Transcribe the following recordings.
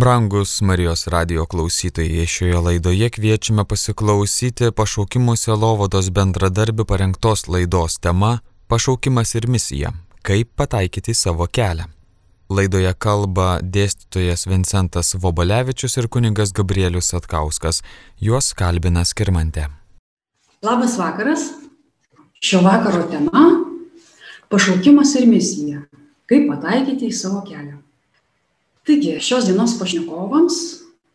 Brangus Marijos radio klausytojai, šioje laidoje kviečiame pasiklausyti pašaukimų selovados bendradarbių parengtos laidos tema Pašaukimas ir misija - kaip pataikyti savo kelią. Laidoje kalba dėstytojas Vincentas Vobolevičius ir kuningas Gabrielius Atkauskas. Juos kalbina Skirmante. Labas vakaras. Šio vakaro tema - pašaukimas ir misija - kaip pataikyti į savo kelią. Taigi, šios dienos pašnekovams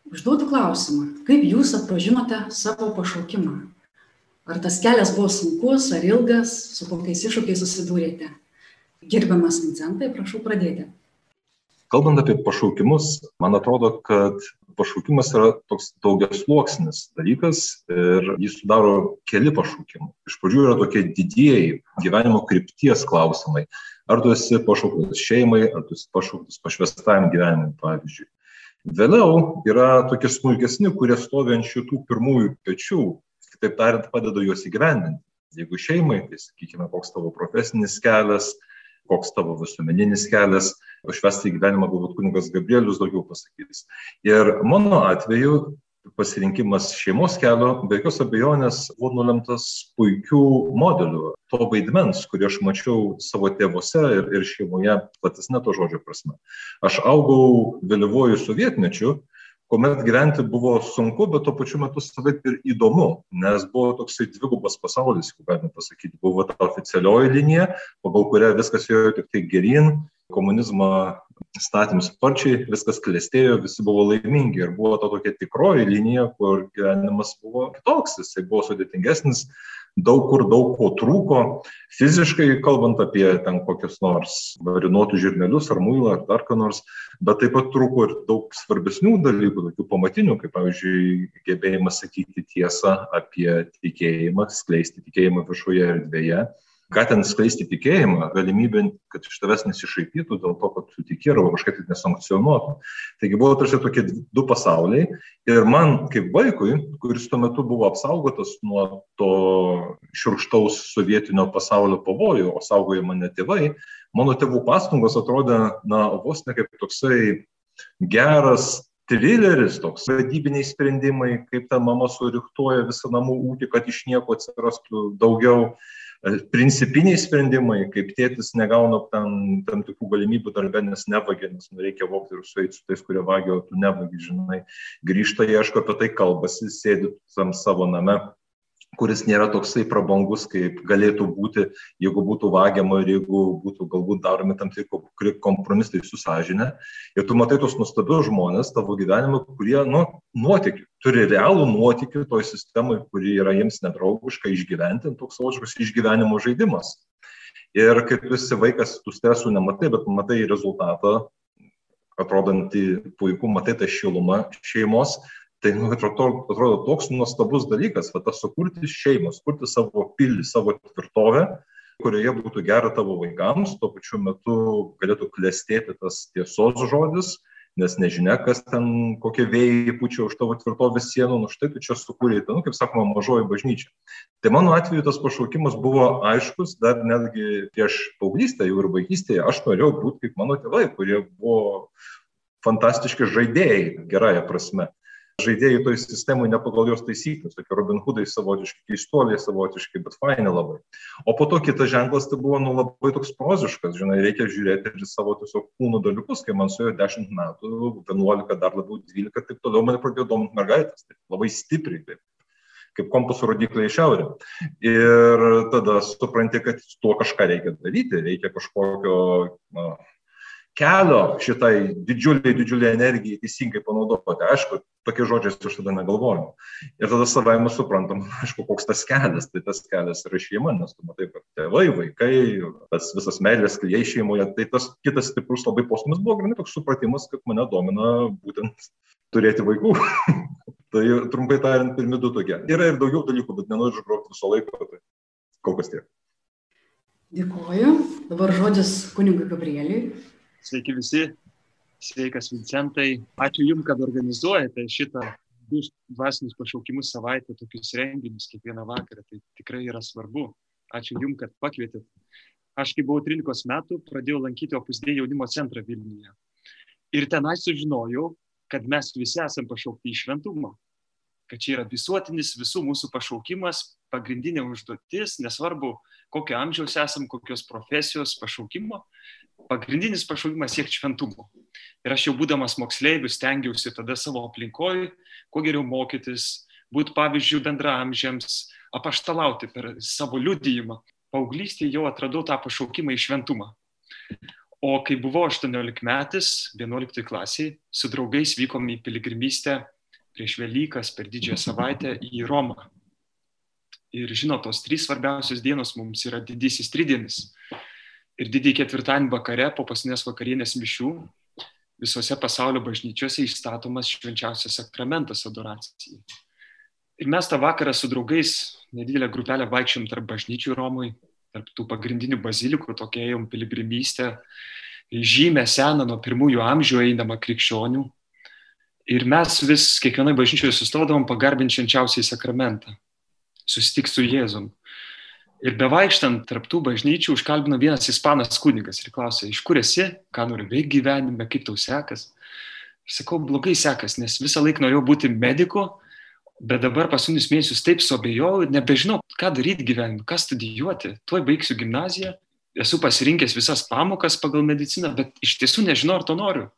užduodu klausimą, kaip jūs atpažinote savo pašaukimą? Ar tas kelias buvo sunkus ar ilgas, su kokiais iššūkiais susidūrėte? Gerbiamas Vincentai, prašau pradėti. Kalbant apie pašaukimus, man atrodo, kad pašaukimas yra toks daugiasluoksnis dalykas ir jį sudaro keli pašaukimai. Iš pradžių yra tokie didieji gyvenimo krypties klausimai ar tu esi pašauktas šeimai, ar tu esi pašauktas pašvestajam gyvenimui, pavyzdžiui. Vėliau yra tokie smulkesni, kurie stovi ant šitų pirmųjų pečių, kitaip tariant, padeda juos įgyvendinti. Jeigu šeimai, tai sakykime, koks tavo profesinis kelias, koks tavo visuomeninis kelias, pašvestą į gyvenimą galbūt kunigas Gabrielius daugiau pasakys. Ir mano atveju pasirinkimas šeimos kelio be jokios abejonės buvo nulemtas puikių modelių to vaidmens kurį aš mačiau savo tėvuose ir, ir šeimoje platesne to žodžio prasme. Aš augau vėlyvuoju sovietmečiu, kuomet gyventi buvo sunku, bet tuo pačiu metu savaip ir įdomu, nes buvo toksai dvigubas pasaulis, jeigu galime pasakyti, buvo ta oficialioji linija, pagal kurią viskas ėjo tik tai gerin, komunizmą statėm sparčiai, viskas klestėjo, visi buvo laimingi ir buvo ta tokia tikroji linija, kur gyvenimas buvo kitoks, jisai buvo sudėtingesnis, daug kur daug ko trūko, fiziškai kalbant apie ten kokius nors marinuotus žirnelius ar muilą ar dar ką nors, bet taip pat trūko ir daug svarbesnių dalykų, tokių pamatinių, kaip pavyzdžiui gebėjimas sakyti tiesą apie tikėjimą, skleisti tikėjimą viešoje erdvėje ką ten skleisti tikėjimą, galimybė, kad iš tavęs nesišaipytų dėl to, kad tu tiki arba kažkaip tai nesankcionuotų. Taigi buvo tarsi tokie du pasauliai ir man kaip vaikui, kuris tuo metu buvo apsaugotas nuo to širkštaus sovietinio pasaulio pavojų, o saugojo mane tėvai, mano tėvų pastangos atrodė, na, vos ne kaip toksai geras trileris, toks vadybiniai sprendimai, kaip ta mama suriktuoja visą namų ūkį, kad iš nieko atsirastų daugiau principiniai sprendimai, kaip tėtis negauna tam, tam tikrų galimybių darbę, nes nevagė, nes nu, reikia vokti ir sueiti su tais, kurie vagė, o tu nevagi, žinai, grįžta, ieško apie tai kalbasi, sėdi tam savo name kuris nėra toksai prabangus, kaip galėtų būti, jeigu būtų vagiama ir jeigu būtų galbūt daromi tam tikri kompromisai su sąžinė. Ir tu matai tos nuostabius žmonės tavo gyvenime, kurie, nu, nuotikių, turi realų nuotikių toj sistemai, kuri yra jiems nedraugiška išgyventi, toks savotiškas išgyvenimo žaidimas. Ir kaip visi vaikas, tu stresų nematai, bet matai rezultatą, atrodantį puikų, matai tą šilumą šeimos, Tai nu, atrodo, atrodo toks nuostabus dalykas, va, tas sukurti šeimą, sukurti savo pilį, savo tvirtovę, kurioje būtų gera tavo vaikams, tuo pačiu metu galėtų klestėti tas tiesos žodis, nes nežinia, kas ten, kokie vėjai pučia už tavo tvirtovės sienų, nu štai tu čia sukūrėjai, nu, kaip sakoma, mažoji bažnyčia. Tai mano atveju tas pašaukimas buvo aiškus, dar netgi prieš paauglystę, jau ir vaikystėje, aš norėjau būti kaip mano tėvai, kurie buvo fantastiški žaidėjai, gerąją prasme žaidėjai toj sistemoj ne pagal jos taisykles, tokie Robin Hoodai savotiški, keistuoliai savotiški, bet faini labai. O po to kitas ženklas tai buvo nu, labai toks proziškas, žinai, reikia žiūrėti ir savo tiesiog kūno dalykus, kai man suėjo 10 metų, 11, dar labiau 12, taip toliau mane pradėjo dominti mergaitės, taip, labai stipriai, taip kaip kompasų rodikliai į šiaurę. Ir tada supranti, kad tuo kažką reikia daryti, reikia kažkokio na, kelio šitai didžiuliai, didžiuliai energijai teisingai panaudoti. Aišku, tokie žodžiai aš tada negalvoju. Ir tada savai mes suprantam, aišku, koks tas kelias. Tai tas kelias yra šeima, nes tu matai, kad tėvai, vaikai, tas visas meilės klyjei šeimoje. Tai tas kitas stiprus labai posmas buvo grinai toks supratimas, kad mane domina būtent turėti vaikų. tai trumpai tariant, pirmi du tokie. Yra ir daugiau dalykų, bet nenoriu išgrobti viso laiko. Tai kol kas tiek. Dėkuoju. Dabar žodis kunigui Gabrieliui. Sveiki visi, sveikas Vincentai. Ačiū Jums, kad organizuojate šitą dvasinius pašaukimus savaitę, tokius renginius kiekvieną vakarą. Tai tikrai yra svarbu. Ačiū Jums, kad pakvietėt. Aš, kai buvau 13 metų, pradėjau lankyti Opusdė jaunimo centrą Vilniuje. Ir tenai sužinojau, kad mes visi esame pašaukti į šventumą. Kad čia yra visuotinis visų mūsų pašaukimas, pagrindinė užduotis, nesvarbu, kokio amžiaus esam, kokios profesijos pašaukimo, pagrindinis pašaukimas siekti šventumo. Ir aš jau būdamas moksleivis stengiausi tada savo aplinkoje, kuo geriau mokytis, būti pavyzdžių bendramžiams, apaštalauti per savo liudijimą. Paauglystėje jau atradau tą pašaukimą į šventumą. O kai buvau 18 metais, 11 klasiai, su draugais vykom į piligrimystę prieš Velykas per didžiąją savaitę į Romą. Ir žinot, tos trys svarbiausios dienos mums yra didysis tridienis. Ir didįjį ketvirtadienį vakare po pasinės vakarienės mišių visose pasaulio bažnyčiose įstatomas švenčiausias sakramentas adoracijai. Ir mes tą vakarą su draugais, nedidelę grupelę vaikščiom tarp bažnyčių Romui, tarp tų pagrindinių bazilikų, tokia ėjom piligrimystę, žymę seną nuo pirmųjų amžių einamą krikščionių. Ir mes vis kiekvienoje bažnyčioje sustodavom pagarbinti švenčiausiai sakramentą, susitik su Jėzum. Ir bevaikštant tarptų bažnyčių užkalbino vienas ispanas kunigas ir klausė, iš kur esi, ką nori veikti gyvenime, kaip tau sekas. Aš sakau, blogai sekas, nes visą laiką norėjau būti mediku, bet dabar paskutinius mėnesius taip ir nebežinau, ką daryti gyvenime, ką studijuoti. Tuoj baigsiu gimnaziją, esu pasirinkęs visas pamokas pagal mediciną, bet iš tiesų nežinau, ar to noriu.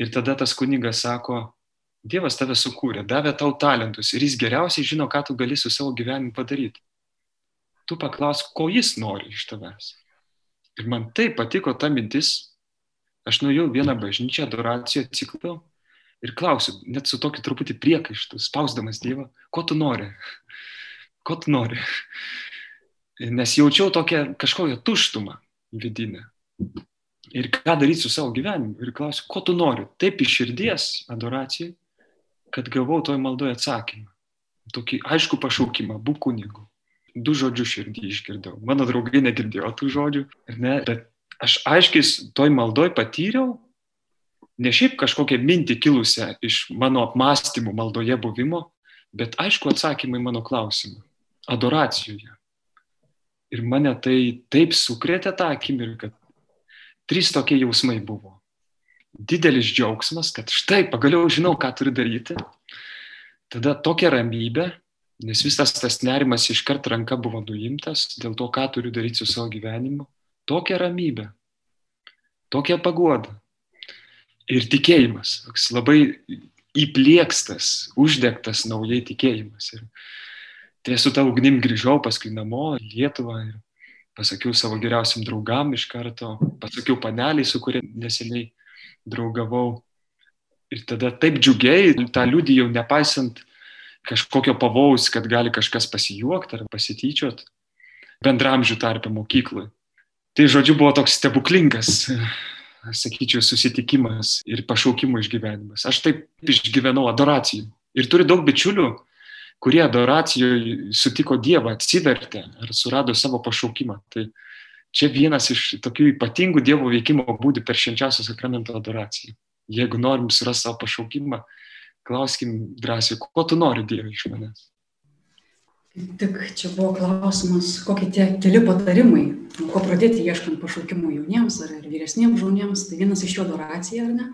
Ir tada tas kunigas sako, Dievas tave sukūrė, davė tau talentus ir jis geriausiai žino, ką tu gali su savo gyvenimu padaryti. Tu paklaus, ko jis nori iš tavęs. Ir man taip patiko ta mintis, aš nuėjau vieną bažnyčią, adoraciją ciklą ir klausiu, net su tokiu truputį priekaištu, spausdamas Dievą, ko tu nori? Ko tu nori? Nes jaučiau tokią kažkokią tuštumą vidinę. Ir ką daryti su savo gyvenimu? Ir klausiu, ko tu nori? Taip iš širdies adoracijai, kad gavau toj maldoje atsakymą. Tokį aišku pašaukimą, būk kunigu. Du žodžius širdį išgirdau. Mano draugai negirdėjo tų žodžių, ne, bet aš aiškiai toj maldoj patyriau, ne šiaip kažkokią mintį kilusią iš mano apmąstymų maldoje buvimo, bet aišku atsakymai mano klausimą. Adoracijoje. Ir mane tai taip sukrėtė tą akimirką. Trys tokie jausmai buvo. Didelis džiaugsmas, kad štai pagaliau žinau, ką turiu daryti. Tada tokia ramybė, nes visas tas nerimas iškart ranka buvo nuimtas dėl to, ką turiu daryti su savo gyvenimu. Tokia ramybė, tokia pagoda ir tikėjimas, toks labai įplėkstas, uždegtas naujai tikėjimas. Ir tai su ta ugnim grįžau paskui namo į Lietuvą ir pasakiau savo geriausiam draugam iš karto, pasakiau paneliai, su kuria neseniai draugavau. Ir tada taip džiugiai tą liūdį jau nepaisant kažkokio pavojaus, kad gali kažkas pasijuokti ar pasityčiot bendramžių tarpę mokyklai. Tai žodžiu buvo toks stebuklingas sakyčiau, susitikimas ir pašaukimo išgyvenimas. Aš taip išgyvenau adoracijų. Ir turiu daug bičiulių, kurie adoracijoje sutiko Dievą, atsivertė ir surado savo pašaukimą. Tai čia vienas iš tokių ypatingų Dievo veikimo būdų per švenčiausią sakramento adoraciją. Jeigu norim surasti savo pašaukimą, klauskim drąsiai, ko tu nori Dievui iš manęs. Tik čia buvo klausimas, kokie tie keli patarimai, nuo ko pradėti ieškant pašaukimų jauniems ar vyresniems žmonėms, tai vienas iš jų adoracija, ar ne?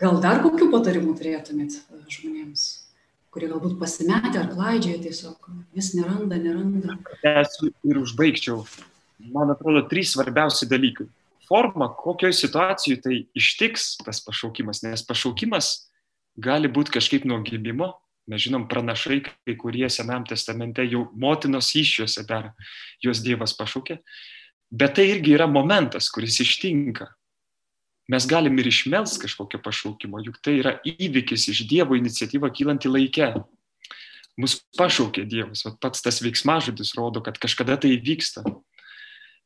Gal dar kokių patarimų turėtumėt e, žmonėms, kurie galbūt pasimetę ar klaidžioja tiesiog, vis neranda, neranda? Esu ir užbaigčiau. Man atrodo, trys svarbiausi dalykai. Forma, kokioje situacijoje tai ištiks tas pašaukimas, nes pašaukimas gali būti kažkaip nuo gimimo, Mes žinom, pranašai, kai kurie Senam testamente jau motinos iššiose dar juos Dievas pašaukė. Bet tai irgi yra momentas, kuris ištinka. Mes galim ir išmels kažkokio pašaukimo, juk tai yra įvykis iš Dievo iniciatyva kylanti laike. Mus pašaukė Dievas, o pats tas veiksmažodis rodo, kad kažkada tai vyksta.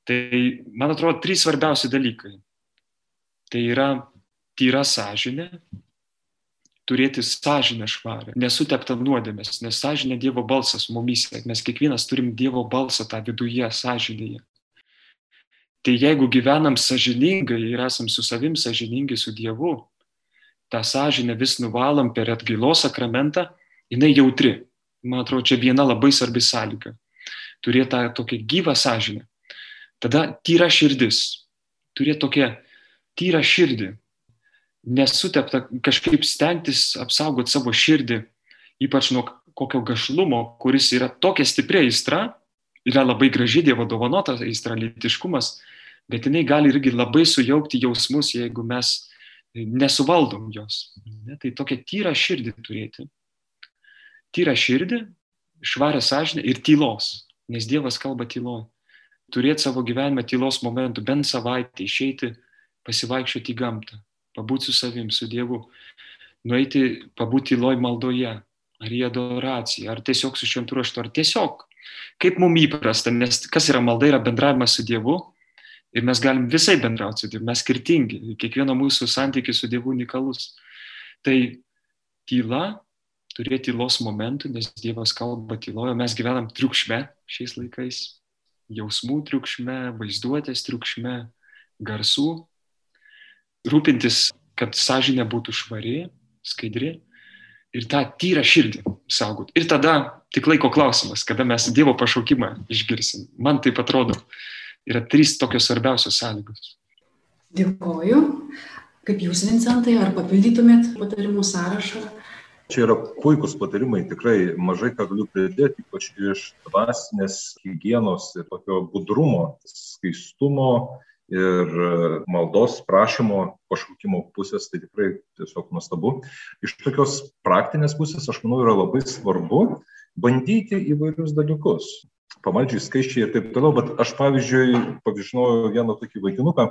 Tai, man atrodo, trys svarbiausi dalykai. Tai yra tyra sąžinė, turėti sąžinę švarę, nesuteptą nuodėmės, nes sąžinė Dievo balsas mumise, mes kiekvienas turim Dievo balsą tą viduje, sąžinėje. Tai jeigu gyvenam sąžiningai ir esam su savim sąžiningi su Dievu, tą sąžinę vis nuvalom per atgailos sakramentą, jinai jautri. Man atrodo, čia viena labai svarbi sąlyga. Turėti tą tokią gyvą sąžinę. Tada tyra širdis. Turėti tokią tyrą širdį, nesutepta kažkaip stengtis apsaugoti savo širdį, ypač nuo kokio gašlumo, kuris yra tokia stipri aistra, yra labai graži Dievo dovanota aistra, lytiškumas, bet jinai gali irgi labai sujaukti jausmus, jeigu mes nesuvaldom jos. Ne? Tai tokia tyra širdį turėti. Tyra širdį, švarę sąžinę ir tylos, nes Dievas kalba tyloje. Turėti savo gyvenime tylos momentų, bent savaitę išeiti, pasivaikščioti į gamtą, pabūti su savim, su Dievu, nueiti, pabūti tyloj maldoje, ar į adoraciją, ar tiesiog su šventu raštu, ar tiesiog, kaip mums įprasta, nes kas yra malda, yra bendravimas su Dievu ir mes galim visai bendrauti su Dievu, mes skirtingi, kiekvieno mūsų santykis su Dievu unikalus. Tai tyla, turėti tylos momentų, nes Dievas kalba tyloje, mes gyvenam triukšme šiais laikais, jausmų triukšme, vaizduotės triukšme, garsų, rūpintis, kad sąžinė būtų švari, skaidri ir tą tyrą širdį saugot. Ir tada tik laiko klausimas, kada mes Dievo pašaukimą išgirsim. Man taip atrodo, yra trys tokios svarbiausios sąlygos. Dėkoju. Kaip jūs, Vincentai, ar papildytumėt patarimų sąrašą? Čia yra puikus patarimai, tikrai mažai ką galiu pridėti, ypač iš dvasinės hygienos ir tokio budrumo, skaistumo ir maldos prašymo pašaukimo pusės, tai tikrai tiesiog nuostabu. Iš tokios praktinės pusės, aš manau, yra labai svarbu bandyti įvairius dalykus. Pamaldžiai, skaičiai ir taip toliau, bet aš pavyzdžiui, pavyzdžiui, vieną tokį vaikinuką,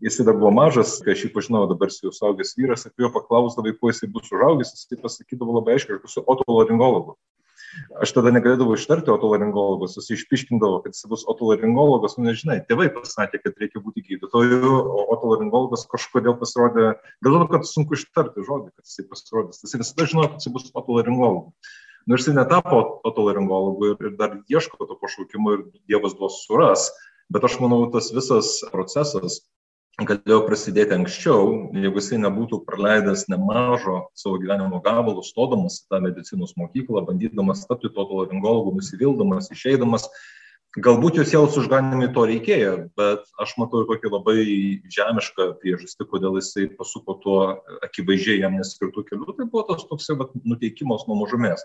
Jis dar buvo mažas, kai aš jį pažinau, dabar jis jau saugęs vyras, apie jo paklausdavai, kuo jisai bus užaugęs, jis pasakydavo labai aiškiai, aš esu otolaringologu. Aš tada negalėdavau ištarti otolaringologas, jis išpiškindavo, kad jis bus otolaringologas, nu nežinai, tėvai pasakė, kad reikia būti gydytoju, o otolaringologas kažkodėl pasirodė, gal to, kad sunku ištarti žodį, kad jis pasirodys. Jis visada žinojo, kad jis bus otolaringologu. Nors jis netapo otolaringologu ir, ir dar ieško to pašaukimo ir Dievas duos suras, bet aš manau, tas visas procesas galėjo prasidėti anksčiau, jeigu jisai nebūtų praleidęs nemažo savo gyvenimo gabalo, stodamas tą medicinos mokyklą, bandydamas tapti to laringologu, nusivildamas, išeidamas, Galbūt jos sielos užganimui to reikėjo, bet aš matau tokį labai žemišką priežastį, kodėl jisai pasuko tuo akivaizdžiai jam neskirtų kelių. Tai buvo tas toks nuteikimas nuo mažumės.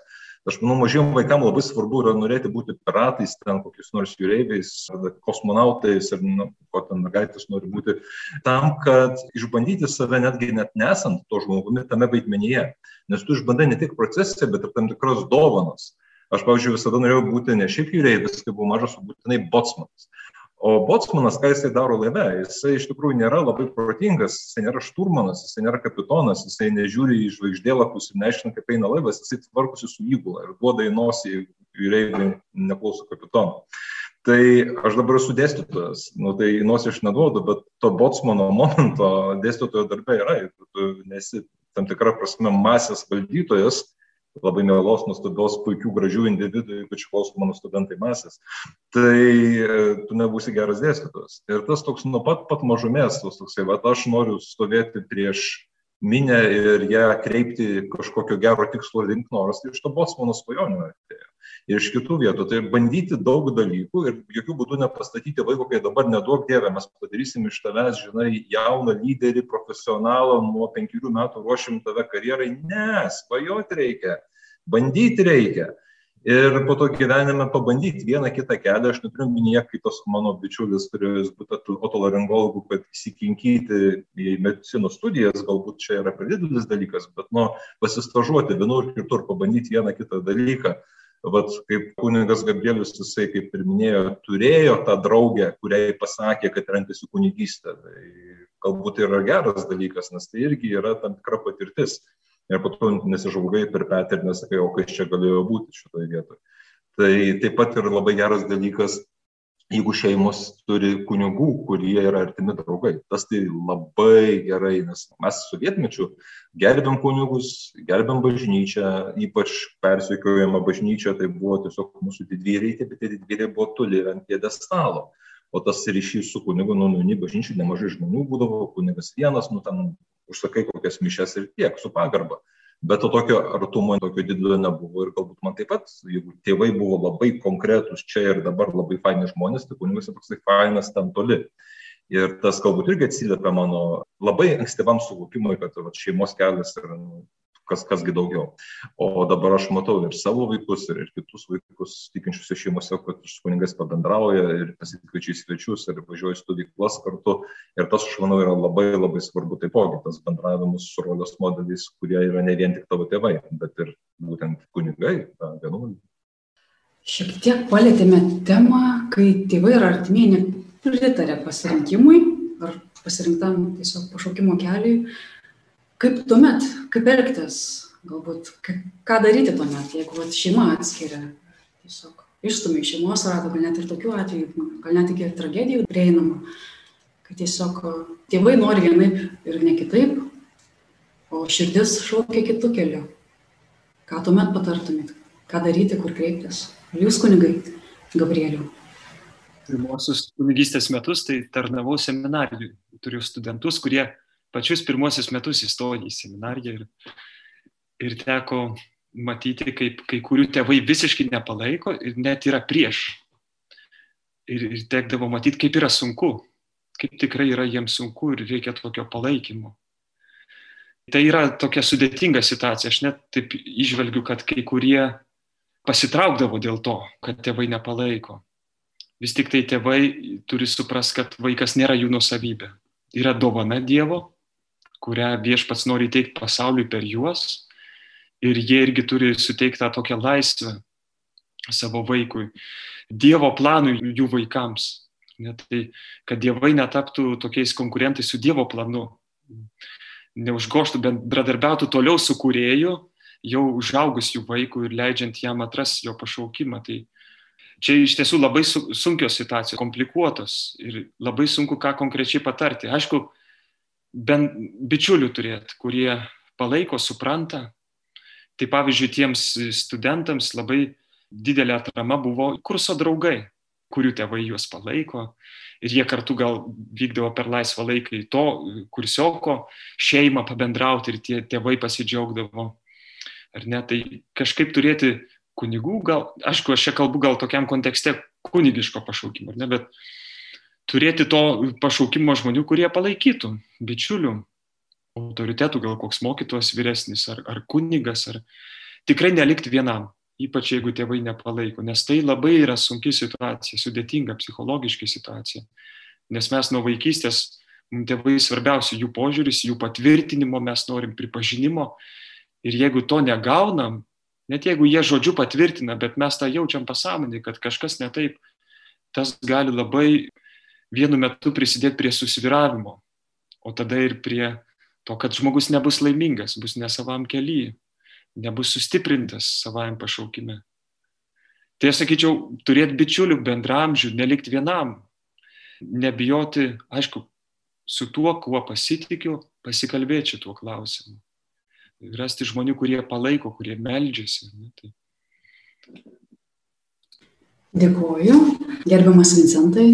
Aš manau, mažiem vaikam labai svarbu yra norėti būti piratais, ten kokiais nors jūreiviais, kosmonautais ir nu, ko ten mergaitės nori būti, tam, kad išbandyti save netgi net nesant to žmogumi tame vaidmenyje. Nes tu išbandai ne tik procese, bet ir tam tikros dovanos Aš, pavyzdžiui, visada norėjau būti ne šiaip jūreivis, kai buvau mažas, o būtinai botsmanas. O botsmanas, ką jisai daro laive, jisai iš tikrųjų nėra labai protingas, jisai nėra šturmanas, jisai nėra kapitonas, jisai nežiūri į žvaigždėlapius ir neaiškina, kaip eina laivas, jisai tvarkosi su įgula ir duoda į nosį jūreiviui neklauso kapitono. Tai aš dabar esu dėstytojas, nu, tai nosį aš neduodu, bet to botsmano momento dėstytojo darbė yra, tu nesi tam tikrą prasme masės valdytojas, labai mielos, nuostabios, puikių, gražių individų, ypač klauso mano studentai masės, tai e, tu nebūsi geras dėstytojas. Ir tas toks nuo pat pat mažumės, tas toksai, va, aš noriu stovėti prieš minę ir ją kreipti kažkokio gero tikslo link, nors iš to bosmano svajonių atėjo. Ir iš kitų vietų, tai bandyti daug dalykų ir jokių būdų nepastatyti vaiko, kai dabar neduok dievę, mes padarysim iš tavęs, žinai, jauną lyderį, profesionalą, nuo penkerių metų ruošim tave karjerai. Ne, svajoti reikia, bandyti reikia. Ir po to gyvenime pabandyti vieną kitą kelią, aš neturiu minėti, kaip tas mano bičiulis turėjo būti otolaringologų, kad įsikinkyti į medicinos studijas, galbūt čia yra per didelis dalykas, bet nu, pasistažuoti vienur ir kitur, pabandyti vieną kitą dalyką. Vat kaip kuningas Gabrielius, jisai, kaip ir minėjo, turėjo tą draugę, kuriai pasakė, kad renkasi kunigystę. Tai galbūt tai yra geras dalykas, nes tai irgi yra tam tikra patirtis ir po to nesižvalgai per petį ir nesakai, o kas čia galėjo būti šitoje vietoje. Tai taip pat ir labai geras dalykas, jeigu šeimos turi kunigų, kurie yra artimi draugai. Tas tai labai gerai, nes mes sovietmečių gerbėm kunigus, gerbėm bažnyčią, ypač persikiojama bažnyčia, tai buvo tiesiog mūsų didvyriai, bet tie didvyriai buvo toli ant pėdestalo. O tas ryšys su kunigu, nu, nu, bažnyčiai nemažai žmonių būdavo, kunigas vienas, nu, ten užsakai kokias mišes ir tiek, su pagarba. Bet to tokio artumo tokio didelio nebuvo ir galbūt man taip pat, jeigu tėvai buvo labai konkretus čia ir dabar labai faini žmonės, tai kunigas toksai fainas ten toli. Ir tas galbūt irgi atsiliepia mano labai ankstyvam suvokimui, kad va, šeimos kelias yra nu, kas, kasgi daugiau. O dabar aš matau ir savo vaikus, ir, ir kitus vaikus tikinčiuose šeimose, kad su kuningais pabendrauja ir pasikviečiai svečius, ir važiuoja į stovyklas kartu. Ir tas, aš manau, yra labai labai svarbu taipogi, tas bendravimas su rolės modeliais, kurie yra ne vien tik tavo tėvai, bet ir būtent kunigai, vienuoliai. Šiek tiek palėtėme temą, kai tėvai ir artimieji nepritarė pasirinkimui ar pasirinktam tiesiog pašaukimo keliui kaip tuomet, kaip elgtis, galbūt ką daryti tuomet, jeigu vat, šeima atskiria, tiesiog išstumia iš šeimos rato, gal net ir tokių atvejų, gal net iki tragedijų prieinama, kad tiesiog tėvai nori vienaip ir ne kitaip, o širdis šaukia kitų kelių. Ką tuomet patartumėt, ką daryti, kur kreiptis? Jūs kunigai, Gabrieliu. Pirmosius kunigystės metus tai tarnavau seminarijui. Turiu studentus, kurie pačius pirmosius metus įstojo į seminariją ir, ir teko matyti, kaip kai kurių tėvai visiškai nepalaiko ir net yra prieš. Ir, ir tekdavo matyti, kaip yra sunku, kaip tikrai yra jiems sunku ir reikia tokio palaikymo. Tai yra tokia sudėtinga situacija. Aš net taip išvelgiu, kad kai kurie pasitraukdavo dėl to, kad tėvai nepalaiko. Vis tik tai tėvai turi suprasti, kad vaikas nėra jų nusavybė. Yra dovana Dievo kurią viešpats nori teikti pasauliui per juos. Ir jie irgi turi suteikti tą tokią laisvę savo vaikui, Dievo planui jų vaikams. Net tai, kad dievai netaptų tokiais konkurentais su Dievo planu, neužgoštų, bendradarbiautų toliau su kurėju, jau užaugus jų vaikų ir leidžiant jam atras jo pašaukimą. Tai čia iš tiesų labai sunkios situacijos, komplikuotos ir labai sunku ką konkrečiai patarti. Aišku, bent bičiulių turėti, kurie palaiko, supranta. Tai pavyzdžiui, tiems studentams labai didelė atrama buvo kurso draugai, kurių tėvai juos palaiko. Ir jie kartu gal vykdavo per laisvą laiką į to kursioko šeimą pabendrauti ir tie tėvai pasidžiaugdavo. Ar ne, tai kažkaip turėti kunigų, gal, aišku, aš čia kalbu gal tokiam kontekste kunigiško pašaukimo, ne, bet turėti to pašaukimo žmonių, kurie palaikytų, bičiulių, autoritetų, gal koks mokytojas vyresnis ar, ar kunigas, ar tikrai nelikti vienam, ypač jeigu tėvai nepalaiko, nes tai labai yra sunki situacija, sudėtinga psichologiškai situacija, nes mes nuo vaikystės, mums tėvai svarbiausia jų požiūris, jų patvirtinimo, mes norim pripažinimo ir jeigu to negaunam, net jeigu jie žodžiu patvirtina, bet mes tą jaučiam pasąmonį, kad kažkas ne taip, tas gali labai vienu metu prisidėti prie susviravimo, o tada ir prie to, kad žmogus nebus laimingas, bus ne savam kelyje, nebus sustiprintas savajam pašaukime. Tai aš sakyčiau, turėti bičiulių bendramžių, nelikti vienam, nebijoti, aišku, su tuo, kuo pasitikiu, pasikalbėti šituo klausimu. Rasti žmonių, kurie palaiko, kurie meldžiasi. Tai. Dėkuoju, gerbiamas Vincentai,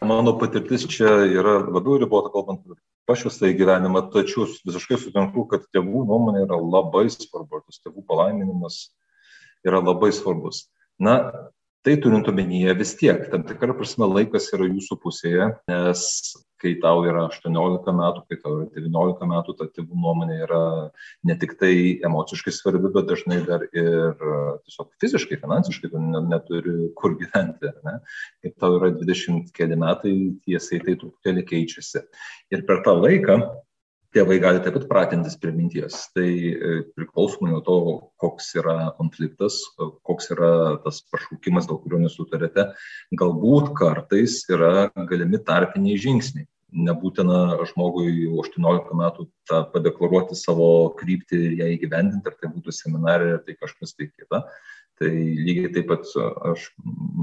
Mano patirtis čia yra labiau ribota, kalbant pašvestą į gyvenimą, tačiau visiškai sutinku, kad tėvų nuomonė yra labai svarbu, tas tėvų palaiminimas yra labai svarbus. Na, tai turint omenyje vis tiek, tam tikrą prasme laikas yra jūsų pusėje, nes kai tau yra 18 metų, kai tau yra 19 metų, ta tėvų nuomonė yra ne tik tai emociškai svarbi, bet dažnai dar ir tiesiog fiziškai, finansiškai tu neturi kur gyventi. Ne? Kai tau yra 20 keli metai, tiesiai tai truputėlį keičiasi. Ir per tą laiką tėvai gali taip pat pratintis prie minties. Tai e, priklausomai nuo to, koks yra konfliktas, koks yra tas pašaukimas, dėl kurio nesutarėte, galbūt kartais yra galimi tarpiniai žingsniai nebūtina žmogui jau 18 metų tą padeklaruoti savo kryptį ją įgyvendinti, ar tai būtų seminarė, ar tai kažkas tai kita. Tai lygiai taip pat aš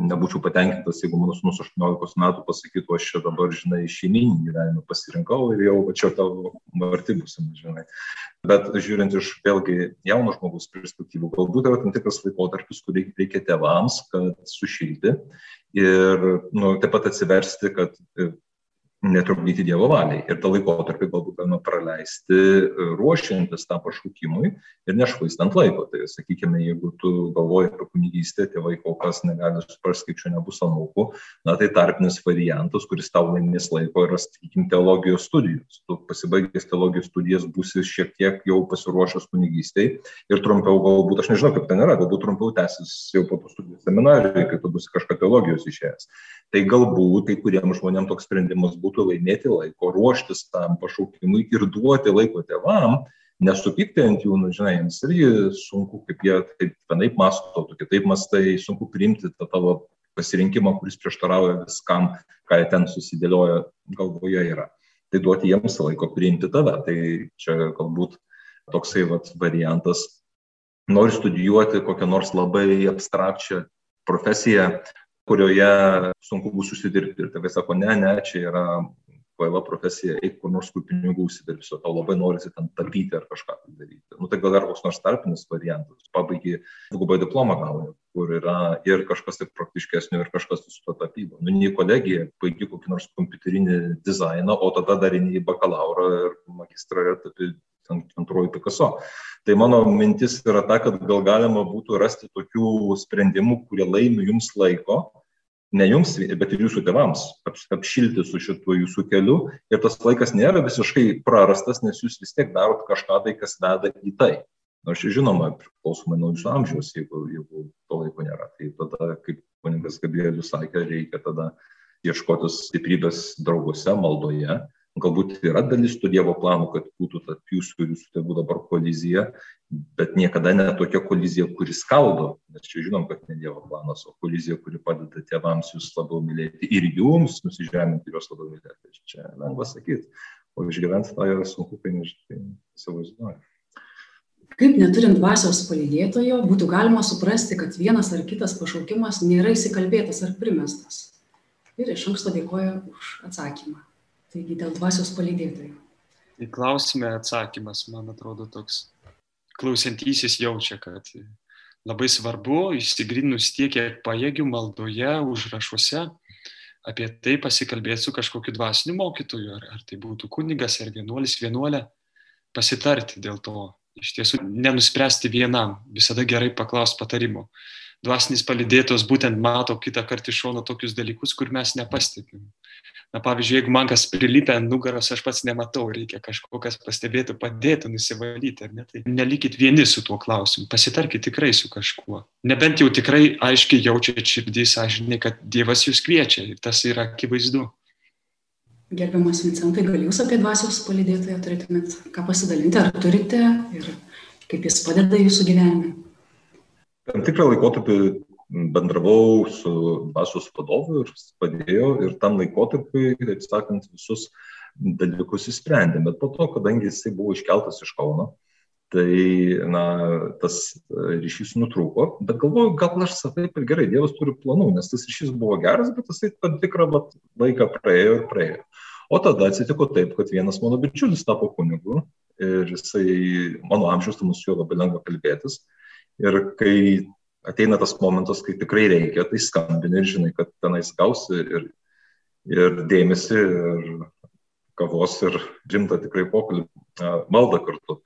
nebūčiau patenkintas, jeigu mano sunus 18 metų pasakytų, aš čia dabar, žinai, šeiminį gyvenimą pasirinkau ir jau čia tavo arti būsim, žinai. Bet žiūrint iš vėlgi jauno žmogus perspektyvų, galbūt yra tam tikras laikotarpis, kurį reikia tėvams, kad sušilti ir nu, taip pat atsiversti, kad netrukdyti Dievo valiai. Ir tą laikotarpį galbūt galima praleisti e, ruošiantis tam pašaukimui ir nešvaistant laiko. Tai sakykime, jeigu tu galvoji apie kunigystę, tėvai kol kas negali suprasti, kaip čia nebus anūkų, na tai tarpinis variantas, kuris tau laimės laiko, yra, sakykime, teologijos studijos. Tu pasibaigęs teologijos studijas būsi šiek tiek jau pasiruošęs kunigystėj ir trumpiau galbūt, aš nežinau, kaip ten yra, galbūt trumpiau tęsis jau po tų studijų seminarijai, kai tu būsi kažką teologijos išėjęs. Tai galbūt kai kuriems žmonėms toks sprendimas būtų būtų laimėti laiko, ruoštis tam pašaukimui ir duoti laiko tėvam, nesupykti ant jų, nu, žinai, jiems irgi sunku, kaip jie taip vienaip masto, tu kitaip mastai, sunku priimti tą tavo pasirinkimą, kuris prieštarauja viskam, ką jie ten susidėlioja galvoje yra. Tai duoti jiems laiko priimti tave. Tai čia galbūt toksai vat, variantas. Nori studijuoti kokią nors labai abstrakčią profesiją, kurioje sunku bus užsidirbti. Ir tėvai sako, ne, ne, čia yra kvaila profesija, eik kur nors kur pinigų užsidirbsi, o tau labai norisi ten tapyti ar kažką tai daryti. Nu, tai gal dar koks nors tarpinis variantas, pabaigai dvigubą diplomą gauni, kur yra ir kažkas taip praktiškesnio, ir kažkas su to tapyba. Nu, ne į kolegiją, baigi kokį nors kompiuterinį dizainą, o tada dar į bakalauro ir magistrą ir tapi antroji Picasso. Tai mano mintis yra ta, kad gal galima būtų rasti tokių sprendimų, kurie laimi jums laiko, ne jums, bet ir jūsų tėvams apšilti su šituo jūsų keliu. Ir tas laikas nėra visiškai prarastas, nes jūs vis tiek darot kažką tai, kas veda į tai. Nors žinoma, priklausomai nuo jūsų amžiaus, jeigu, jeigu to laiko nėra. Tai tada, kaip kunigas Gabrielius sakė, reikia tada ieškotis stiprybės drauguose, maldoje, galbūt yra dalis tų Dievo planų, kad būtų tarp jūsų ir jūsų tėvų dabar kolizija, bet niekada ne tokia kolizija, kuri skaldo, nes čia žinom, kad ne Dievo planas, o kolizija, kuri padeda tėvams jūs labiau mylėti ir jums nusižeminti ir juos labiau mylėti. Čia lengva sakyti, o išgyventi tą yra sunku, kai neįsivaizduoju. Kaip neturint dvasios palydėtojo, būtų galima suprasti, kad vienas ar kitas pašaukimas nėra įsikalbėtas ar primestas. Ir iš anksto dėkoju už atsakymą. Taigi dėl dvasios palydėtojų. Į klausimą atsakymas, man atrodo, toks klausantysis jaučia, kad labai svarbu išsigrinus tiek, kiek pajėgių maldoje, užrašuose, apie tai pasikalbėti su kažkokiu dvasiniu mokytoju, ar, ar tai būtų kunigas, ar vienuolis, vienuolė, pasitarti dėl to. Iš tiesų, nenuspręsti vienam, visada gerai paklausti patarimo. Dvasinis palidėtos būtent mato kitą kartą iš šono tokius dalykus, kur mes nepastebim. Na pavyzdžiui jeigu man kas prilipę ant nugaros aš pats nematau reikia kažko kas pastebėtų padėtų nusivalyti ar ne? Tai nelikit vieni su tuo klausimu pasitarkit tikrai su kažkuo. Nebent jau tikrai aiškiai jaučiat širdy sąžinėj kad dievas jus kviečia ir tas yra akivaizdu. Gerbiamas Vincentai, gal jūs apie dvasios palydėtoją turėtumėt ką pasidalinti, ar turite ir kaip jis padeda jūsų gyvenime? Tam tikrą laikotarpį bendravau su dvasios vadovu ir padėjo ir tam laikotarpiui, taip sakant, visus dalykus įsprendė. Bet po to, kadangi jisai buvo iškeltas iš Kauno, tai na, tas ryšys nutrūko. Bet galvoju, gal aš taip ir gerai, Dievas turi planų, nes tas ryšys buvo geras, bet jisai tam tikrą vat, laiką praėjo ir praėjo. O tada atsitiko taip, kad vienas mano bičiulis tapo kunigu ir jisai, mano amžiaus, tai mūsų jo labai lengva kalbėtis. Ir kai ateina tas momentas, kai tikrai reikia, tai skambini ir žinai, kad tenais gausi ir, ir dėmesį, ir kavos, ir rimtą tikrai pokalbį, maldą kartu.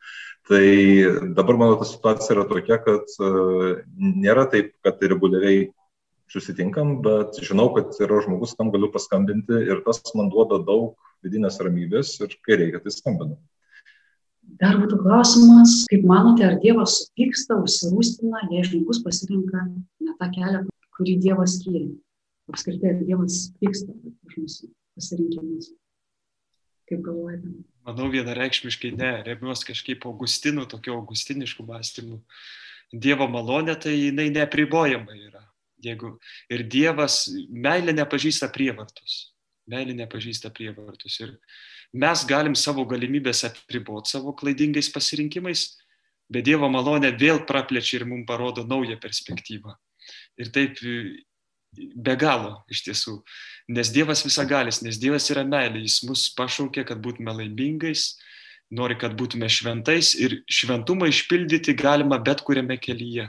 Tai dabar mano ta situacija yra tokia, kad nėra taip, kad reguliariai susitinkam, bet žinau, kad yra žmogus, kam galiu paskambinti ir tas man duoda daug vidinės ramybės ir kai reikia, tai skambinu. Dar būtų klausimas, kaip manote, ar Dievas supyksta, užsirūstina, jei žmogus pasirinka ne tą kelią, kurį Dievas skyrė. Apskritai, ar Dievas pyksta už mūsų pasirinkimus. Kaip galvojate? Manau, vienareikšmiškai ne. Remiuosi kažkaip Augustinų, tokio augustiniškų mąstymų. Dievo malonė tai jinai nepribojama yra. Jeigu ir Dievas meilė nepažįsta prievartos. Meilė nepažįsta prievartos. Ir mes galim savo galimybės apriboti savo klaidingais pasirinkimais, bet Dievo malonė vėl praplečia ir mums parodo naują perspektyvą. Ir taip be galo iš tiesų. Nes Dievas visagalis, nes Dievas yra meilė, Jis mus pašaukė, kad būtume laimingais, nori, kad būtume šventais ir šventumą išpildyti galima bet kuriame kelyje.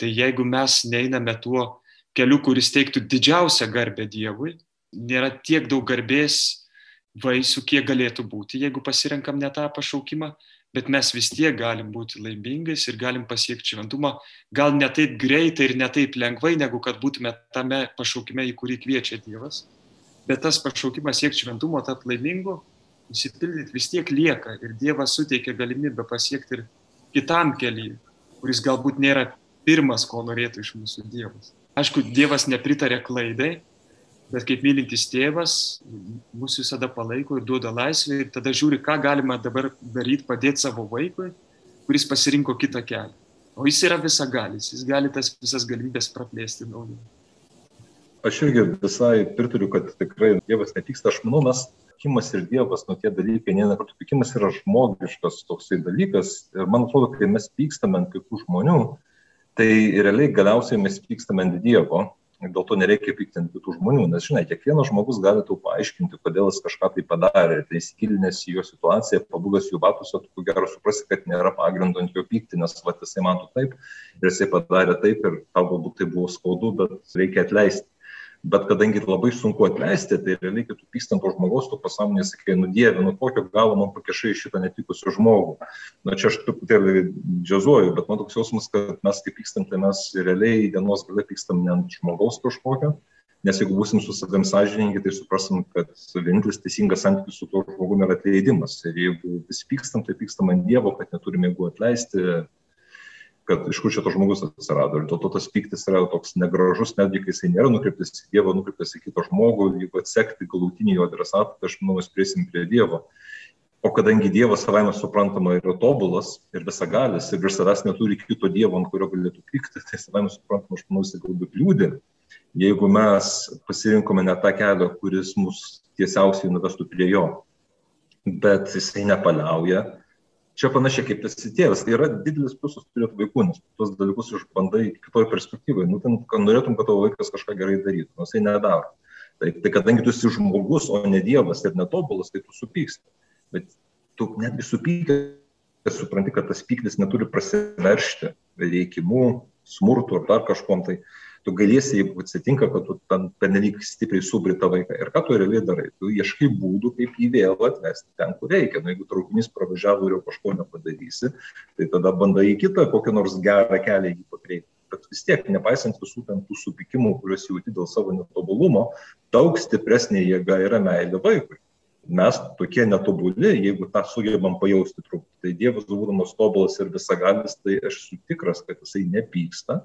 Tai jeigu mes neiname tuo keliu, kuris teiktų didžiausią garbę Dievui, nėra tiek daug garbės vaisių, kiek galėtų būti, jeigu pasirenkam ne tą pašaukimą, bet mes vis tiek galim būti laimingais ir galim pasiekti šventumą, gal ne taip greitai ir ne taip lengvai, negu kad būtume tame pašaukime, į kurį kviečia Dievas. Bet tas pašaukimas siekti šventumo, tapti laimingu, įsipildyti vis tiek lieka ir Dievas suteikia galimybę pasiekti ir kitam keliui, kuris galbūt nėra pirmas, ko norėtų iš mūsų Dievas. Aišku, Dievas nepritarė klaidai, bet kaip mylintis tėvas mus visada palaiko ir duoda laisvę ir tada žiūri, ką galima dabar daryti, padėti savo vaikui, kuris pasirinko kitą kelią. O jis yra visagalis, jis gali tas visas galimybės praplėsti naujai. Aš irgi visai pritariu, kad tikrai Dievas nepyksta. Aš manau, mes pykimas ir Dievas, nu tie dalykai, ne, kartu pykimas yra žmogiškas toksai dalykas. Ir man atrodo, kai mes pykstame ant kitų žmonių, tai realiai galiausiai mes pykstame ant Dievo dėl to nereikia piktinti kitų žmonių, nes žinai, kiekvienas žmogus gali tau paaiškinti, kodėl jis kažką tai padarė, tai įsigilinęs į jo situaciją, pabūgęs jų batuose, tu ko gero suprasi, kad nėra pagrindo ant jo pykti, nes va, jisai man tu taip ir jisai padarė taip ir tau galbūt tai buvo skaudu, bet reikia atleisti bet kadangi labai sunku atleisti, tai realiai, kai tu pykstant to žmogaus, tu pasąmonėje sakai, nu dieve, nu kokio galo man pakišai šitą netikusių žmogų. Na čia aš truputėlį džiazuoju, bet man toks jausmas, kad mes kaip pykstam, tai mes realiai dienos gale pykstam ne ant žmogaus kažkokio, nes jeigu būsim su savim sąžininkai, tai suprasim, kad vienintelis teisingas santykis su tuo žmogumi yra atleidimas. Ir jeigu vis pykstam, tai pykstam ant Dievo, kad neturime jėgų atleisti, kad iš kur čia tas žmogus atsirado. Ir dėl to tas piktis yra toks negražus, netgi kai jisai nėra nukreiptas į Dievą, nukreiptas į kitą žmogų, jeigu atsekti galutinį jo adresatą, tai aš manau, mes priesim prie Dievo. O kadangi Dievas savaime suprantama yra tobulas ir visagalis ir virš savęs neturi kito Dievo, ant kurio galėtų pykti, tai savaime suprantama, aš manau, jisai galbūt liūdė. Jeigu mes pasirinkome ne tą kelią, kuris mus tiesiausiai nuvestų prie jo, bet jisai nepaliauja, čia panašiai kaip esi tėvas. Tai yra didelis pliusas turėti vaikų, nes tuos dalykus išbandai kitoj perspektyvoje. Nu, ten, norėtum, kad tavo vaikas kažką gerai darytų, nors jisai nedaro. Tai, tai kadangi tu esi žmogus, o ne dievas ir netobulas, tai tu supyksti. Bet tu netgi supykęs supranti, kad tas pyktis neturi prasiveršti veikimu, smurtu ar dar kažkom. Tai tu galėsi, jeigu atsitinka, kad tu ten pernelyg stipriai subri tą vaiką. Ir ką tu realiai darai? Tu ieškai būdų, kaip jį vėl atvesti ten, kur reikia. Nu, jeigu traukinys pravažiavo ir jau kažko nepadarysi, tai tada bandai į kitą kokią nors gerą kelią jį pakreipti. Bet vis tiek, nepaisant visų ten tų supykimų, kuriuos jauti dėl savo netobulumo, daug stipresnė jėga yra meilė vaikui mes tokie netobuli, jeigu tą sugebam pajausti truputį. Tai Dievas, būdamas tobulas ir visagalis, tai aš esu tikras, kad jisai nepyksta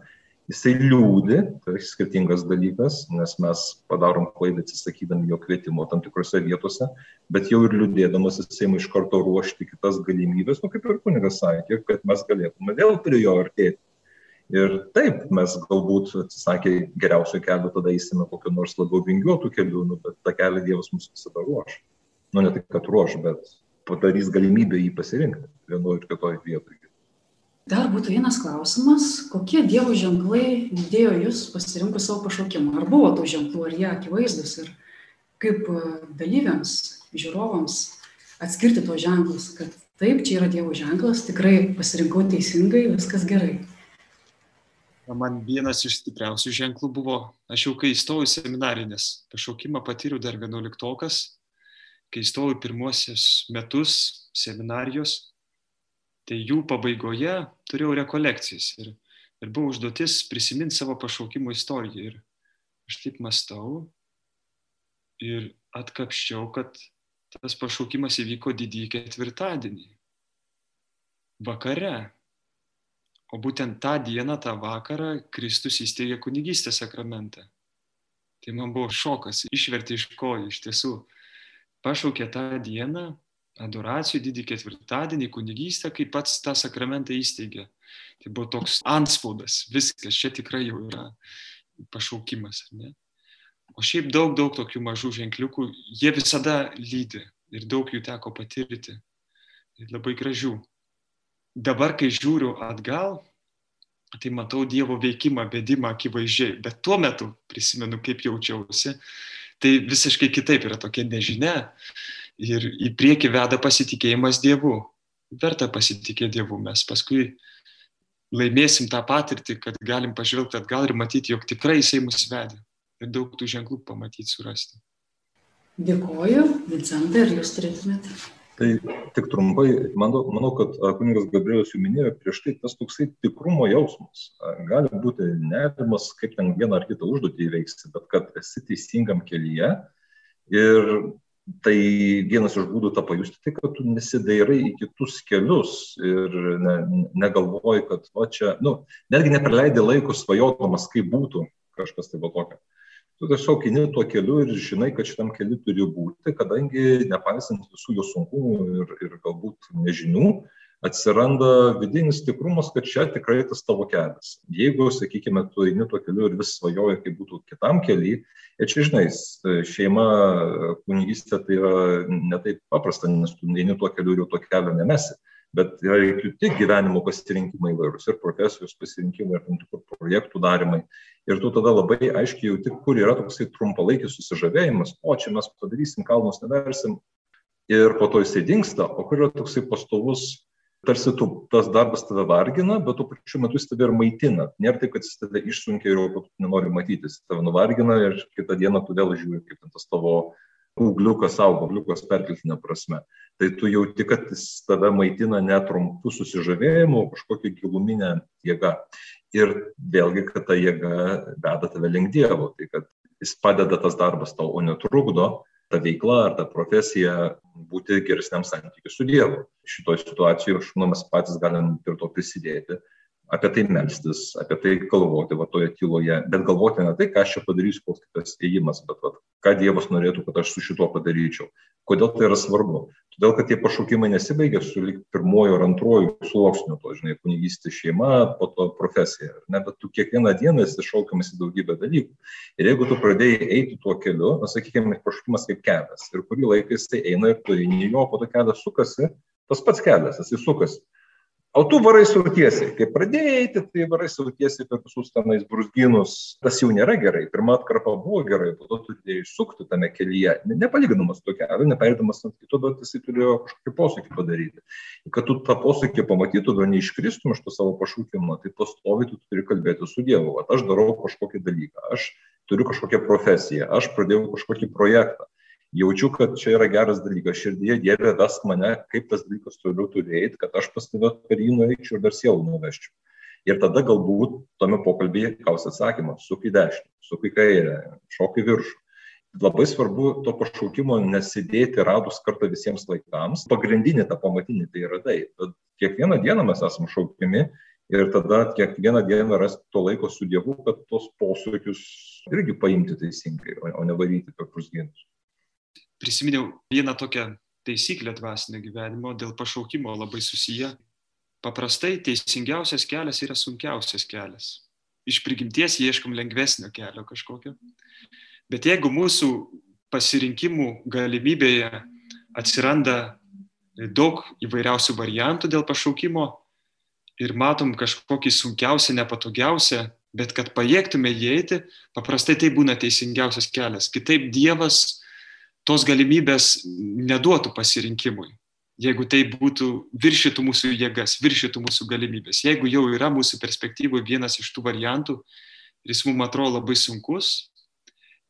jisai liūdi, tai skirtingas dalykas, nes mes padarom klaidą atsisakydami jo kvietimo tam tikrose vietose, bet jau ir liūdėdamas jisai iš karto ruošti kitas galimybės, nu kaip ir kunigas sakė, kad mes galėtume vėl prie jo artėti. Ir taip, mes galbūt atsisakę geriausio kelio, tada eisime kokiu nors labiau vingiuotų kelių, nu, bet tą kelią Dievas mums visada ruoš. Nu, ne tik, kad ruoš, bet padarys galimybę jį pasirinkti vienoje ir kitoje vietoje. Dar būtų vienas klausimas, kokie Dievo ženklai lydėjo jūs pasirinkus savo pašaukimą? Ar buvo tų ženklų, ar jie akivaizdus ir kaip e, dalyviams, žiūrovams atskirti tos ženklus, kad taip, čia yra Dievo ženklas, tikrai pasirinkau teisingai, viskas gerai. Man vienas iš stipriausių ženklų buvo, aš jau kai įstojau į seminarinės pašaukimą patyriau dar vienuoliktokas, kai įstojau pirmosius metus seminarijos, tai jų pabaigoje turėjau rekolekcijas ir, ir buvo užduotis prisiminti savo pašaukimo istoriją. Ir aš taip mastau ir atkapščiau, kad tas pašaukimas įvyko didįjį ketvirtadienį, vakare. O būtent tą dieną, tą vakarą Kristus įsteigė kunigystės sakramentą. Tai man buvo šokas, išvertė iš kojų, iš tiesų. Pašaukė tą dieną adoracijų didį ketvirtadienį, kunigystę, kai pats tą sakramentą įsteigė. Tai buvo toks anspaudas, viskas, čia tikrai jau yra pašaukimas. Ne? O šiaip daug, daug tokių mažų ženkliukų, jie visada lydi ir daug jų teko patirti. Ir labai gražių. Dabar, kai žiūriu atgal, tai matau Dievo veikimą, vedimą akivaizdžiai, bet tuo metu prisimenu, kaip jaučiausi. Tai visiškai kitaip yra tokia nežinia, ir į priekį veda pasitikėjimas Dievu. Verta pasitikėti Dievu, mes paskui laimėsim tą patirtį, kad galim pažvelgti atgal ir matyti, jog tikrai Jisai mus vedė ir daug tų ženklų pamatyti, surasti. Dėkoju, Vincentai, ar jūs turėtumėte? Tai tik trumpai, manau, manau kad kuningas Gabrielius jau minėjo prieš tai tas toksai tikrumo jausmas. Gali būti nerimas, kaip ten vieną ar kitą užduotį įveiksi, bet kad esi teisingam kelyje ir tai vienas iš būdų tą pajusti, tai kad tu nesidairai į kitus kelius ir ne, negalvoji, kad va čia, nu, netgi nepraleidai laiko svajodamas, kaip būtų kažkas tai va tokio. Tu tiesiog eini tuo keliu ir žinai, kad šitam keliu turi būti, kadangi nepaisant visų jo sunkumų ir, ir galbūt nežinių, atsiranda vidinis tikrumas, kad čia tikrai tas tavo kelias. Jeigu, sakykime, tu eini tuo keliu ir vis svajoji, kaip būtų kitam keliui, ir čia, žinai, šeima, kunigystė tai yra netaip paprasta, nes tu eini tuo keliu ir jau to kelio nemesi bet yra ir kiti gyvenimo pasirinkimai įvairūs ir profesijos pasirinkimai, ir tam tikrų projektų darimai. Ir tu tada labai aiškiai jauti, kur yra toksai trumpalaikis susižavėjimas, o čia mes padarysim, kalnus neversim, ir po to jisai dinksta, o kur yra toksai pastovus, tarsi tu, tas darbas tave vargina, bet tuo pačiu metu jis tave ir maitina. Nėra taip, kad jis tave išsunkia ir jau nenori matyti, jis tave nuvargina ir kitą dieną tu vėl žiūri, kaip tas tavo ūgliukas auga, ūgliukas perkeltinė prasme. Tai tu jauti, kad jis tave maitina netrumpų susižavėjimų, kažkokią giluminę jėgą. Ir vėlgi, kad ta jėga veda tave link Dievo, tai kad jis padeda tas darbas tau, o netrukdo ta veikla ar ta profesija būti geresniam santykiu su Dievu. Šitoje situacijoje, aš manau, mes patys galim ir to prisidėti apie tai melstis, apie tai galvoti va toje tyloje, bet galvoti ne tai, ką aš čia padarysiu, koks kitas ėjimas, bet va, ką Dievas norėtų, kad aš su šituo padaryčiau. Kodėl tai yra svarbu? Todėl, kad tie pašaukimai nesibaigia su pirmojo ar antrojo sluoksniu, to, žinai, kunigystė šeima, po to profesija. Ne, bet tu kiekvieną dieną esi šaukiamas į daugybę dalykų. Ir jeigu tu pradėjai eiti tuo keliu, na, sakykime, pašaukimas kaip kelias, ir kurį laiką jisai eina ir tu eini jo, po to kelias sukasi, tas pats kelias, jisai sukasi. O tu varai sautiesiai. Kai pradėjai eiti, tai varai sautiesiai per visus tenais brusginus. Tas jau nėra gerai. Pirma atkarpa buvo gerai, po to turėjai išsukti tame kelyje. Nepalyginamas to kelio, neperėdamas ant kito, bet jisai turėjo kažkokį posūkį padaryti. Kad tu tą posūkį pamatytum ir neiškristum iš to savo pašaukimo, tai pastovi tu turi kalbėti su Dievu. Vat aš darau kažkokį dalyką, aš turiu kažkokią profesiją, aš pradėjau kažkokį projektą jaučiu, kad čia yra geras dalykas, širdyje Dieve vesk mane, kaip tas dalykas toliau turi eiti, kad aš pas tave per jį nueičiau ir dar sielų nuveščiau. Ir tada galbūt tame pokalbėje gaus atsakymą, suk į dešinę, suk į kairę, šok į viršų. Labai svarbu to pašaukimo nesidėti radus kartą visiems laikams. Pagrindinė ta pamatinė tai yra tai. Kiekvieną dieną mes esame šaukiami ir tada kiekvieną dieną rasti to laiko su Dievu, kad tos posūkius irgi paimti teisingai, o ne varyti per pusginus prisiminiau vieną tokią taisyklę dvasinio gyvenimo dėl pašaukimo labai susiję. Paprastai teisingiausias kelias yra sunkiausias kelias. Iš prigimties ieškom lengvesnio kelio kažkokio. Bet jeigu mūsų pasirinkimų galimybėje atsiranda daug įvairiausių variantų dėl pašaukimo ir matom kažkokį sunkiausią, nepatogiausią, bet kad pajėgtume įeiti, paprastai tai būna teisingiausias kelias. Kitaip Dievas tos galimybės neduotų pasirinkimui. Jeigu tai būtų viršytų mūsų jėgas, viršytų mūsų galimybės. Jeigu jau yra mūsų perspektyvoje vienas iš tų variantų jis mums atrodo labai sunkus,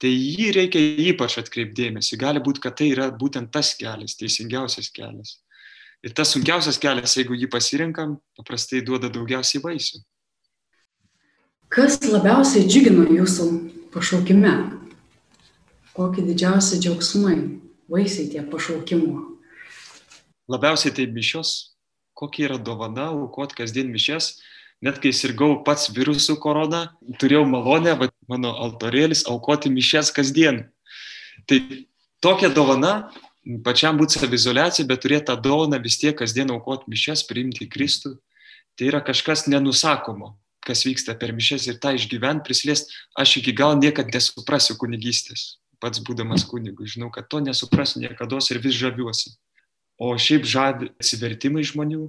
tai jį reikia ypač atkreipdėmėsi. Gali būti, kad tai yra būtent tas kelias, teisingiausias kelias. Ir tas sunkiausias kelias, jeigu jį pasirinkam, paprastai duoda daugiausiai vaisių. Kas labiausiai džiugino jūsų pašaukime? Kokie didžiausi džiaugsmai, vaisiai tie pašaukimo? Labiausiai tai mišios, kokia yra dovana, aukot kasdien mišes. Net kai sirgau pats virusų korona, turėjau malonę, va, mano altorėlis, aukoti mišes kasdien. Tai tokia dovana, pačiam būti savizolacija, bet turėti tą dovaną vis tiek kasdien aukoti mišes, priimti Kristų, tai yra kažkas nenusakomo, kas vyksta per mišes ir tą išgyventi, prisiliest, aš iki gal niekad nesuprasiu kunigystės pats būdamas kunigu, žinau, kad to nesuprasiu niekada ir vis žaviuosi. O šiaip žavi atsivertimai žmonių,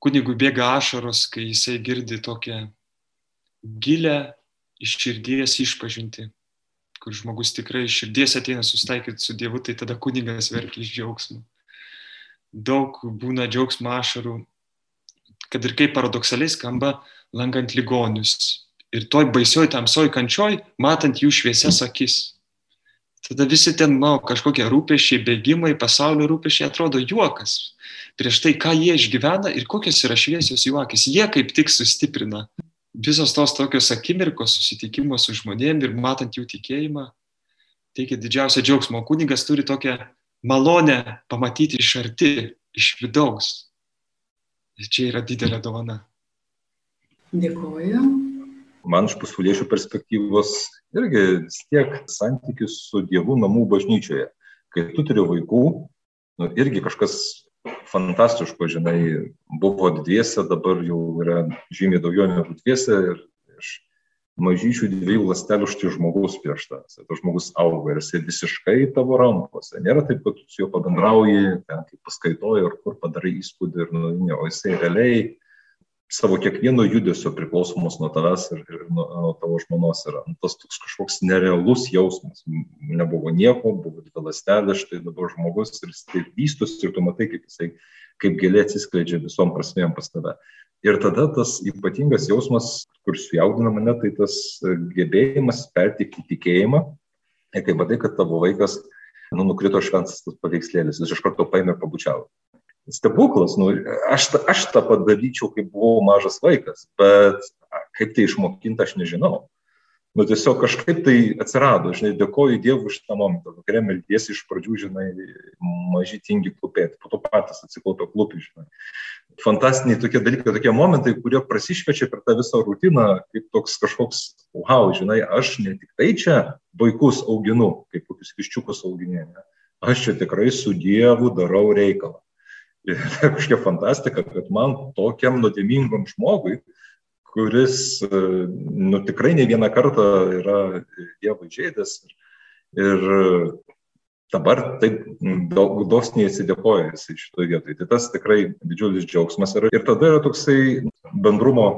kunigui bėga ašaros, kai jisai girdi tokią gilę iš širdies išpažinti, kur žmogus tikrai iš širdies ateina susitaikyti su Dievu, tai tada kunigas verkia iš džiaugsmo. Daug būna džiaugsmo ašarų, kad ir kaip paradoksaliai skamba, lankant ligonius. Ir toj baisioj tamsoj kančioj, matant jų šviesias akis tada visi ten, na, kažkokie rūpešiai, bėgimai, pasaulio rūpešiai atrodo juokas. Prieš tai, ką jie išgyvena ir kokios yra šviesios jų akis, jie kaip tik sustiprina. Visos tos tokios akimirkos, susitikimo su žmonėm ir matant jų tikėjimą, teikia didžiausią džiaugsmą. Kunigas turi tokią malonę pamatyti iš arti, iš vidaus. Ir čia yra didelė dovana. Dėkuoju. Man iš pasauliečių perspektyvos irgi vis tiek santykis su Dievu namų bažnyčioje. Kai tu turi vaikų, nu, irgi kažkas fantastiško, žinai, buvo dviese, dabar jau yra žymiai daugiau negu dviese ir iš mažyčių dviejų lastelių štai žmogus prieš tą. Tas žmogus auga ir jisai visiškai tavo rankose. Nėra taip, kad tu su juo pabendrauji, ten kaip paskaitoji ar kur padarai įspūdį ir nu, ne, o jisai realiai savo kiekvieno judesio priklausomus nuo tavęs ir, ir nuo, nuo tavo žmonos yra. Nu, tas toks kažkoks nerealus jausmas. Nebuvo nieko, buvo dvi lastelės, štai dabar žmogus ir jis taip vystosi ir tu matai, kaip jisai, kaip gėlė atsiskleidžia visom prasmėm pas tave. Ir tada tas ypatingas jausmas, kuris sujaudina mane, tai tas gebėjimas pertikti tikėjimą. Ir kai matai, kad tavo vaikas nu, nukrito šventas tas paveikslėlis, jis iš karto paėmė pabučiavo stebuklas. Nu, aš, aš tą padaryčiau, kai buvau mažas vaikas, bet kaip tai išmokinti, aš nežinau. Nu, tiesiog kažkaip tai atsirado, žinai, dėkoju Dievui už tą momentą. Vakarė meldiesi iš pradžių, žinai, maži tingi klupėti, po to patys atsiklaupia klupi, žinai. Fantastiniai tokie dalykai, tokie momentai, kurie prasišvečia per tą visą rutiną, kaip toks kažkoks, wow, žinai, aš ne tik tai čia vaikus auginu, kaip kokius viščiukus auginėjame, aš čia tikrai su Dievu darau reikalą. Ir tai kažkokia fantastika, kad man tokiam nuodėmingam žmogui, kuris nu, tikrai ne vieną kartą yra Dievo žaidęs ir, ir dabar taip dosniai atsidėkoja jisai šitoje vietoje. Tai tas tikrai didžiulis džiaugsmas yra. Ir tada yra toksai bendrumo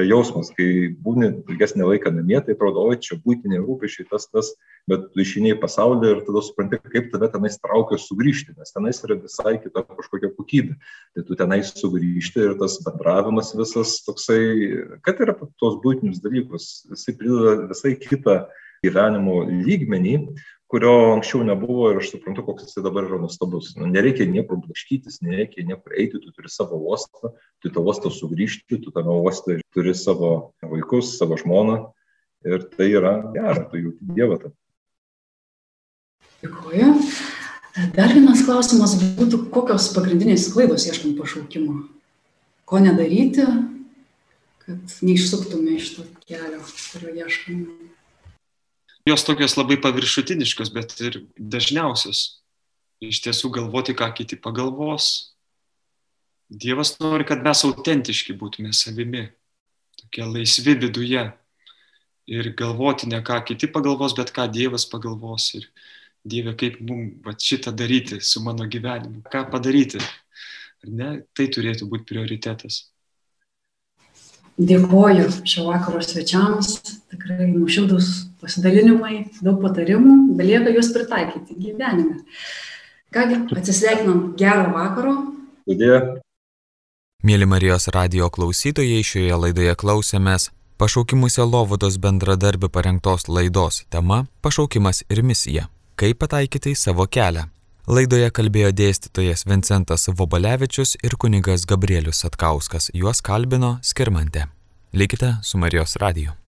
jausmas, kai būni ilgesnį laiką namie, tai atrodo, oi, čia būtiniai rūpešiai, tas, tas, bet tu išiniai pasaulį ir tada supranti, kaip tave tenais traukia sugrįžti, nes tenais yra visai kita kažkokia kokybė. Tai tu tenais sugrįžti ir tas bendravimas visas toksai, kad yra tos būtinius dalykus, jisai prideda visai kitą gyvenimo lygmenį, kurio anksčiau nebuvo ir aš suprantu, koks jis dabar yra nuostabus. Nu, nereikia niekur blaškytis, nereikia niekur eiti, tu turi savo uostą, tu tą uostą sugrįžti, tu tame uoste turi savo vaikus, savo žmoną ir tai yra gera, tu jauti Dievą. Tą. Dėkuoju. Dar vienas klausimas būtų, kokios pagrindinės klaidos ieškant pašaukimo? Ko nedaryti, kad neišsuktume iš to kelio, kurio ieškome? jos tokios labai paviršutiniškos, bet ir dažniausios. Iš tiesų galvoti, ką kiti pagalvos. Dievas nori, kad mes autentiški būtume savimi, tokie laisvi viduje. Ir galvoti ne ką kiti pagalvos, bet ką Dievas pagalvos. Ir Dieve, kaip mums šitą daryti su mano gyvenimu, ką padaryti. Ar ne? Tai turėtų būti prioritetas. Dėkoju šio vakaro svečiams, tikrai nuoširdus pasidalinimai, daug patarimų, belieka juos pritaikyti gyvenime. Kągi, atsisveikinam gero vakaro. Sudė. Mėly Marijos radio klausytojai, šioje laidoje klausėmės pašaukimusio Lovodos bendradarbių parengtos laidos tema Pašaukimas ir misija. Kaip pataikyti į savo kelią. Laidoje kalbėjo dėstytojas Vincentas Vobalevičius ir kunigas Gabrielius Atkauskas. Juos kalbino Skirmante. Likite su Marijos radiju.